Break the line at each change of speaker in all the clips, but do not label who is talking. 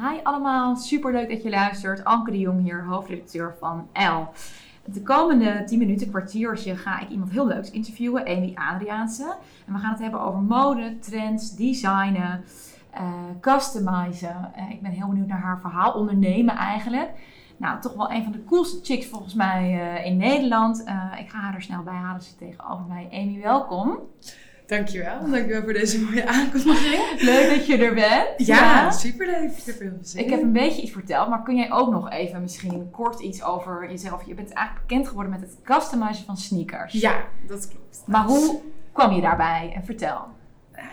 Hi allemaal, superleuk dat je luistert. Anke de Jong hier, hoofdredacteur van L. De komende 10 minuten, kwartiertje, ga ik iemand heel leuks interviewen, Amy Adriaanse. En we gaan het hebben over mode, trends, designen, uh, customizen. Uh, ik ben heel benieuwd naar haar verhaal, ondernemen eigenlijk. Nou, toch wel een van de coolste chicks volgens mij uh, in Nederland. ik ga haar er snel bij halen, ze tegenover mij. Amy, welkom.
Dankjewel. Dankjewel voor deze mooie aankondiging.
Leuk dat je er bent.
Ja, ja. superleuk. Ik heb,
heel ik heb een beetje iets verteld, maar kun jij ook nog even misschien kort iets over jezelf... Je bent eigenlijk bekend geworden met het customizen van sneakers.
Ja, dat klopt.
Maar hoe kwam je daarbij? En vertel.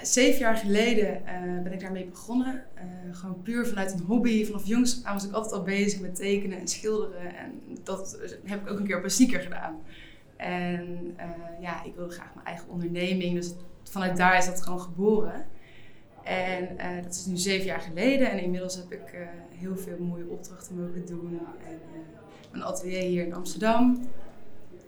zeven jaar geleden uh, ben ik daarmee begonnen. Uh, gewoon puur vanuit een hobby. Vanaf jongs aan was ik altijd al bezig met tekenen en schilderen. En dat heb ik ook een keer op een sneaker gedaan. En uh, ja, ik wilde graag mijn eigen onderneming. Dus vanuit daar is dat gewoon geboren. En uh, dat is nu zeven jaar geleden. En inmiddels heb ik uh, heel veel mooie opdrachten mogen doen. En mijn atelier hier in Amsterdam.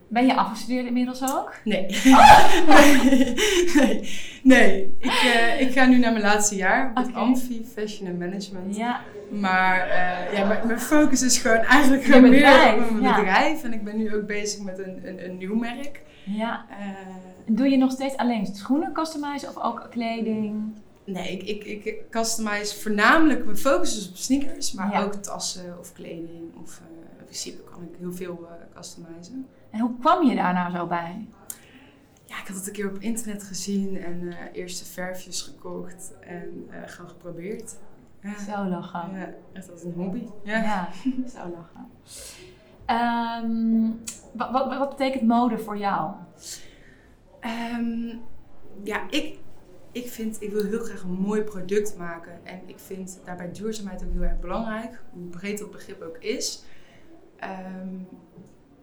Ben je afgestudeerd inmiddels ook?
Nee. Oh. nee. Ik, uh, ik ga nu naar mijn laatste jaar op okay. Amfi Fashion and Management. Ja. Maar uh, ja, mijn, focus is gewoon eigenlijk gewoon meer op mijn ja. bedrijf. En ik ben nu ook bezig met een, een, een nieuw merk.
Ja. Uh, Doe je nog steeds alleen schoenen customizen of ook kleding?
Nee, ik, ik, ik customize voornamelijk, mijn focus is op sneakers, maar ja. ook tassen of kleding. Of in principe kan ik heel veel customizen.
En hoe kwam je daar nou zo bij?
Ja, ik had het een keer op internet gezien en uh, eerste verfjes gekocht en uh, gewoon geprobeerd.
Ja. Zo lachen.
Ja, echt als een hobby. Ja,
ja zo lachen. Um, wat, wat, wat, betekent mode voor jou?
Um, ja, ik, ik vind, ik wil heel graag een mooi product maken. En ik vind daarbij duurzaamheid ook heel erg belangrijk. Hoe breed dat begrip ook is. Um,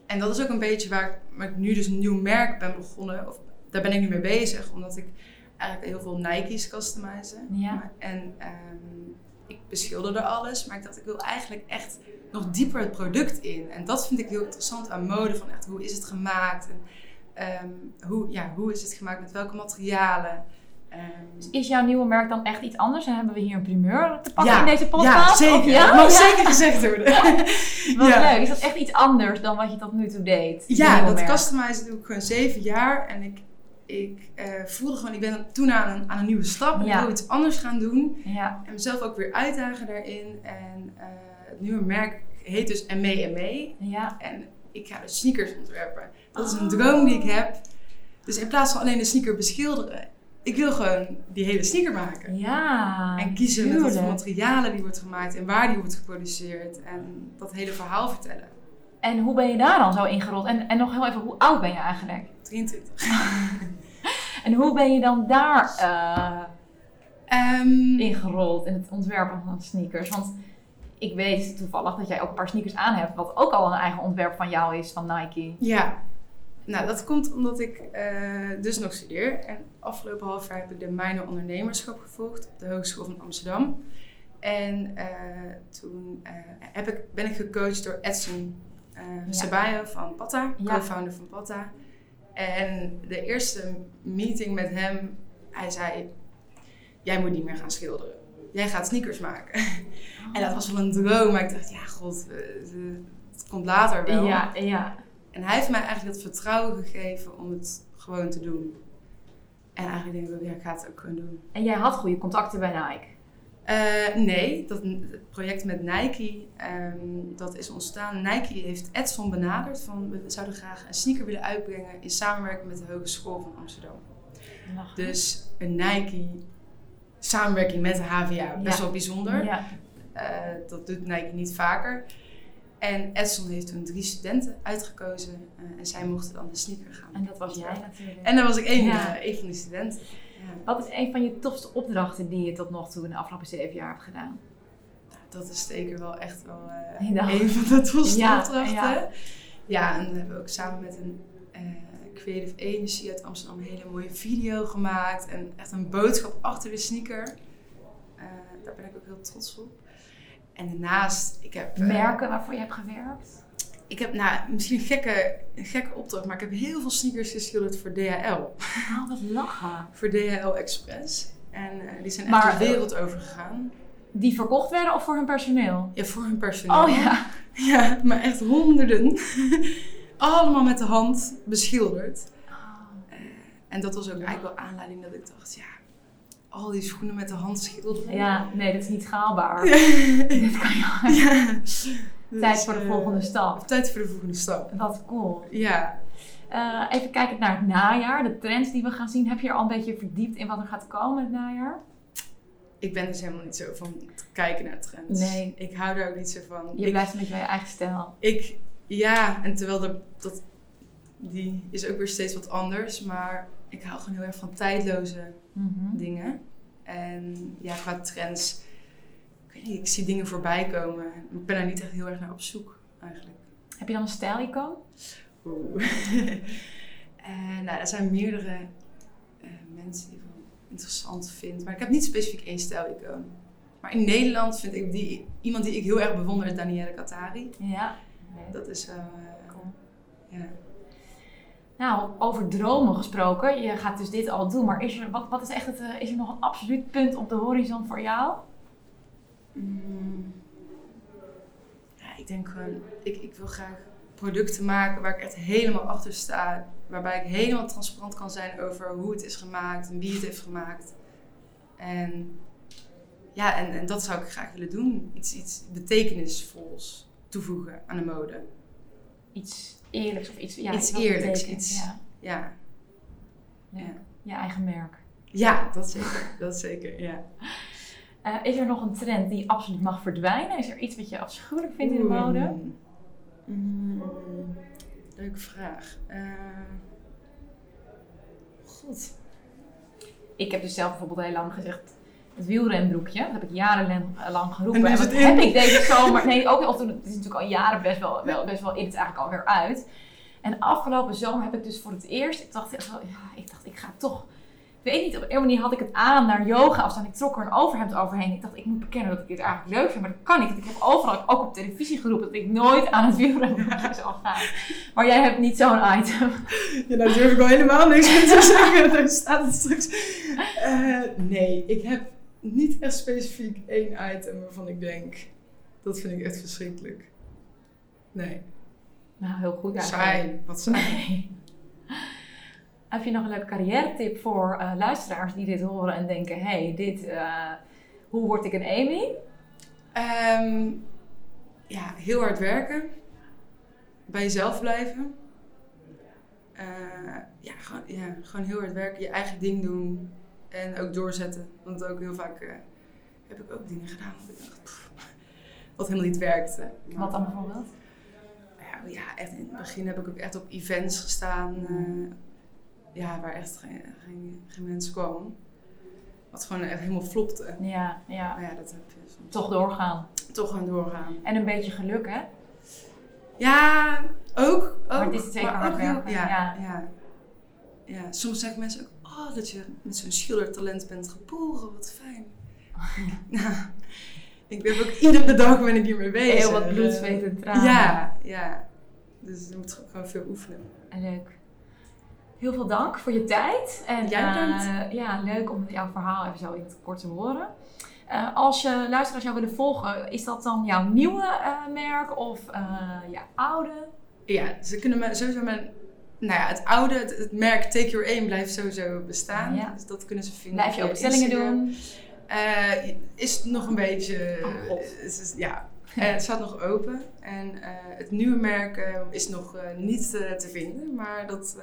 en dat is ook een beetje waar, waar, ik nu dus een nieuw merk ben begonnen. Of daar ben ik nu mee bezig. Omdat ik eigenlijk heel veel Nike's customizen. Ja. En um, ik beschilderde alles. Maar ik dacht, ik wil eigenlijk echt nog dieper het product in. En dat vind ik heel interessant aan mode. Van echt, hoe is het gemaakt? En, um, hoe, ja, hoe is het gemaakt? Met welke materialen?
Um, is jouw nieuwe merk dan echt iets anders? En hebben we hier een primeur te pakken in deze podcast?
Ja, zeker.
ja?
Dat mag zeker gezegd worden.
wat leuk. Is dat echt iets anders dan wat je tot nu toe deed?
Ja, dat customizen doe ik gewoon zeven jaar. En ik, ik uh, voelde gewoon, ik ben toen aan een, aan een nieuwe stap. En ik wil iets anders gaan doen. En mezelf ook weer uitdagen daarin. En uh, het nieuwe merk heet dus ME ME. Ja. En ik ga dus sneakers ontwerpen. Dat is een droom die ik heb. Dus in plaats van alleen de sneaker beschilderen ik wil gewoon die hele sneaker maken.
Ja.
En kiezen met wat voor materialen die wordt gemaakt en waar die wordt geproduceerd. En dat hele verhaal vertellen.
En hoe ben je daar dan zo ingerold? En, en nog heel even, hoe oud ben je eigenlijk?
23.
en hoe ben je dan daar uh, um, ingerold in het ontwerpen van sneakers? Want ik weet toevallig dat jij ook een paar sneakers aan hebt, wat ook al een eigen ontwerp van jou is, van Nike.
Ja, nou, dat komt omdat ik uh, dus nog studeer. En afgelopen half jaar heb ik de minor ondernemerschap gevolgd op de Hogeschool van Amsterdam. En uh, toen uh, heb ik, ben ik gecoacht door Edson ja. van Pata, ja. co-founder van Pata. En de eerste meeting met hem, hij zei: Jij moet niet meer gaan schilderen. Jij gaat sneakers maken. En dat was wel een droom, maar ik dacht: Ja, god, het komt later wel.
Ja, ja.
En hij heeft mij eigenlijk het vertrouwen gegeven om het gewoon te doen. En eigenlijk denk ik, ja, ik ga het ook gewoon doen.
En jij had goede contacten bij Nike?
Uh, nee, dat, project met Nike, um, dat is ontstaan. Nike heeft Edson benaderd van we zouden graag een sneaker willen uitbrengen in samenwerking met de Hogeschool van Amsterdam. Dus een Nike samenwerking met de HVA, best ja. wel bijzonder. Ja. Uh, dat doet Nike niet vaker. En Edson heeft toen drie studenten uitgekozen uh, en zij mochten dan de sneaker gaan.
En dat was jij natuurlijk.
En dat was ik één, ja. uh, van die studenten.
Ja. Wat is een van je tofste opdrachten die je tot nog toe in de afgelopen zeven jaar hebt gedaan?
Dat is zeker wel echt wel uh, een van de tofste ja, opdrachten. Ja. ja, en we hebben ook samen met een Creative Agency uit Amsterdam een hele mooie video gemaakt. En echt een boodschap achter de sneaker. daar ben ik ook heel trots op. En daarnaast, ik heb...
Eh, Merken waarvoor je hebt gewerkt?
Ik heb, nou, misschien een gekke, een gekke opdracht, maar ik heb heel veel sneakers geschilderd voor DHL.
Oh, wat lachen.
voor DHL Express. En uh, die zijn echt de wereld over gegaan.
Die verkocht werden of voor hun personeel?
Ja, voor hun personeel.
Oh ja.
Ja, maar echt honderden. Allemaal met de hand beschilderd. Eh, en dat was ook eigenlijk wel aanleiding dat ik dacht, ja, al die schoenen met de hand schilderen.
Ja, nee, dat is niet schaalbaar.
Ja.
Dit kan je
Ja.
Tijd
Dus,
voor de
eh,
volgende stap.
Tijd voor de volgende stap.
Wat cool.
Ja.
Eh, even kijken naar het najaar, de trends die we gaan zien. Heb je er al een beetje verdiept in wat er gaat komen het najaar?
Ik ben dus helemaal niet zo van kijken naar trends.
Nee.
Ik hou daar ook niet zo van.
Je
ik,
blijft een beetje bij je eigen stijl.
ik, ja, en terwijl dat, die is ook weer steeds wat anders. Maar ik hou gewoon heel erg van tijdloze
Mhm.
dingen. En ja, qua trends, ik weet niet, ik zie dingen voorbij komen. Ik ben daar niet echt heel erg naar op zoek, eigenlijk.
Heb je dan een stijlicoon?
Oeh. En nou, er zijn meerdere eh, mensen die ik wel interessant vind. Maar ik heb niet specifiek één stijlicoon. Maar in Nederland vind ik die, iemand die ik heel erg bewonder is Danielle Katari.
Ja.
Dat is
Cool.
ja.
Nou, over dromen gesproken. Je gaat dus dit al doen, maar is er, wat, wat is, echt het, eh, is er nog een absoluut punt op de horizon voor jou?
Mm. Ja, ik denk gewoon, ik, ik wil graag producten maken waar ik echt helemaal achter sta. Waarbij ik helemaal transparant kan zijn over hoe het is gemaakt en wie het heeft gemaakt. En ja, en, en dat zou ik graag willen doen. Iets, iets betekenisvols toevoegen aan de mode.
Iets eerlijks of iets... Ja,
Iets eerlijks,
betekent.
iets-
Ja,
Ja. Ja.
Je eigen merk.
ja dat zeker. Dat zeker, ja.
Eh, is er nog een trend die absoluut mag verdwijnen? Is er iets wat je afschuwelijk vindt in de mode?
Mm, leuke vraag. Eh, God.
Ik heb dus zelf bijvoorbeeld heel lang gezegd... Het wielrenbroekje, dat heb ik jarenlang lang geroepen.
En
dat heb ik deze zomer... Nee, ook al toen... Het is natuurlijk al jaren best wel, wel, best wel in. Het eigenlijk alweer uit. En afgelopen zomer heb ik dus voor het eerst... Ik dacht, ja, ik, dacht ik ga toch... Ik weet niet, op een manier had ik het aan naar yoga afstand. Ik trok er een overhemd overheen. Ik dacht, ik moet bekennen dat ik dit eigenlijk leuk vind. Maar dat kan niet. Want ik heb overal, ook op televisie geroepen, dat ik nooit aan het wielrenbroekje zal gaan. Maar jij hebt niet zo'n item.
Ja, daar durf ik al helemaal niks meer te zeggen. Daar staat het straks. Eh, nee, ik heb niet echt specifiek één item waarvan ik denk... Dat vind ik echt verschrikkelijk. Nee.
Nou, heel goed eigenlijk.
Saai. Wat saai.
Nee. Heb je nog een leuke carrière tip voor eh, luisteraars die dit horen en denken: hé, hey, dit, eh, hoe word ik een Amy?
Ehm, ja, heel hard werken. Bij jezelf blijven. Eh, ja, gewoon, ja, gewoon heel hard werken. Je eigen ding doen. En ook doorzetten. Want ook heel vaak eh, heb ik ook dingen gedaan wat ik dacht, pff, wat helemaal niet werkte.
Wat dan bijvoorbeeld?
Ja, ja, echt in het begin heb ik ook echt op events gestaan. eh, ja, waar echt geen, geen, geen mens kwam. Wat gewoon echt helemaal flopte.
Ja, ja.
Maar ja, dat heb je soms
Toch doorgaan.
toch gaan doorgaan.
En een beetje geluk, hè?
Ja, ook. ook
Maar het is zeker hard
ook heel-
werken,
ja,
ja.
ja. Ja, soms zeggen mensen ook, oh, dat je met zo'n schildertalent bent geboren, wat fijn. nou, ik ben ook iedere dag ben ik hiermee bezig.
Heel wat bloed, zweet en tranen.
Ja, ja. Dus je moet gewoon veel oefenen.
En leuk. Heel veel dank voor je tijd. En
Jij
eh, ja, leuk om jouw verhaal even zo in het kort te horen. Eh, als je luisteraars jou willen volgen, is dat dan jouw nieuwe eh, merk of je oude?
Ja, ze kunnen me sowieso mijn... Nou ja, het oude, het, het merk Take Your Aim blijft sowieso bestaan.
Ja.
Dus dat kunnen ze vinden.
Blijf je ook bestellingen doen?
Eh, is nog een beetje.
Oh,
is- ja, Eh, het staat nog open. En het nieuwe merk is nog niet te vinden, maar dat,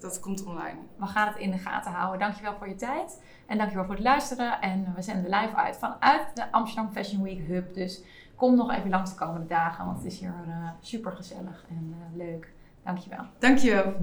dat komt online.
We gaan het in de gaten houden. Dankjewel voor je tijd. En dankjewel voor het luisteren. En we zenden live uit vanuit de Amsterdam Fashion Week Hub. Dus kom nog even langs de komende dagen, want het is hier super gezellig en leuk. Dankjewel.
Dankjewel.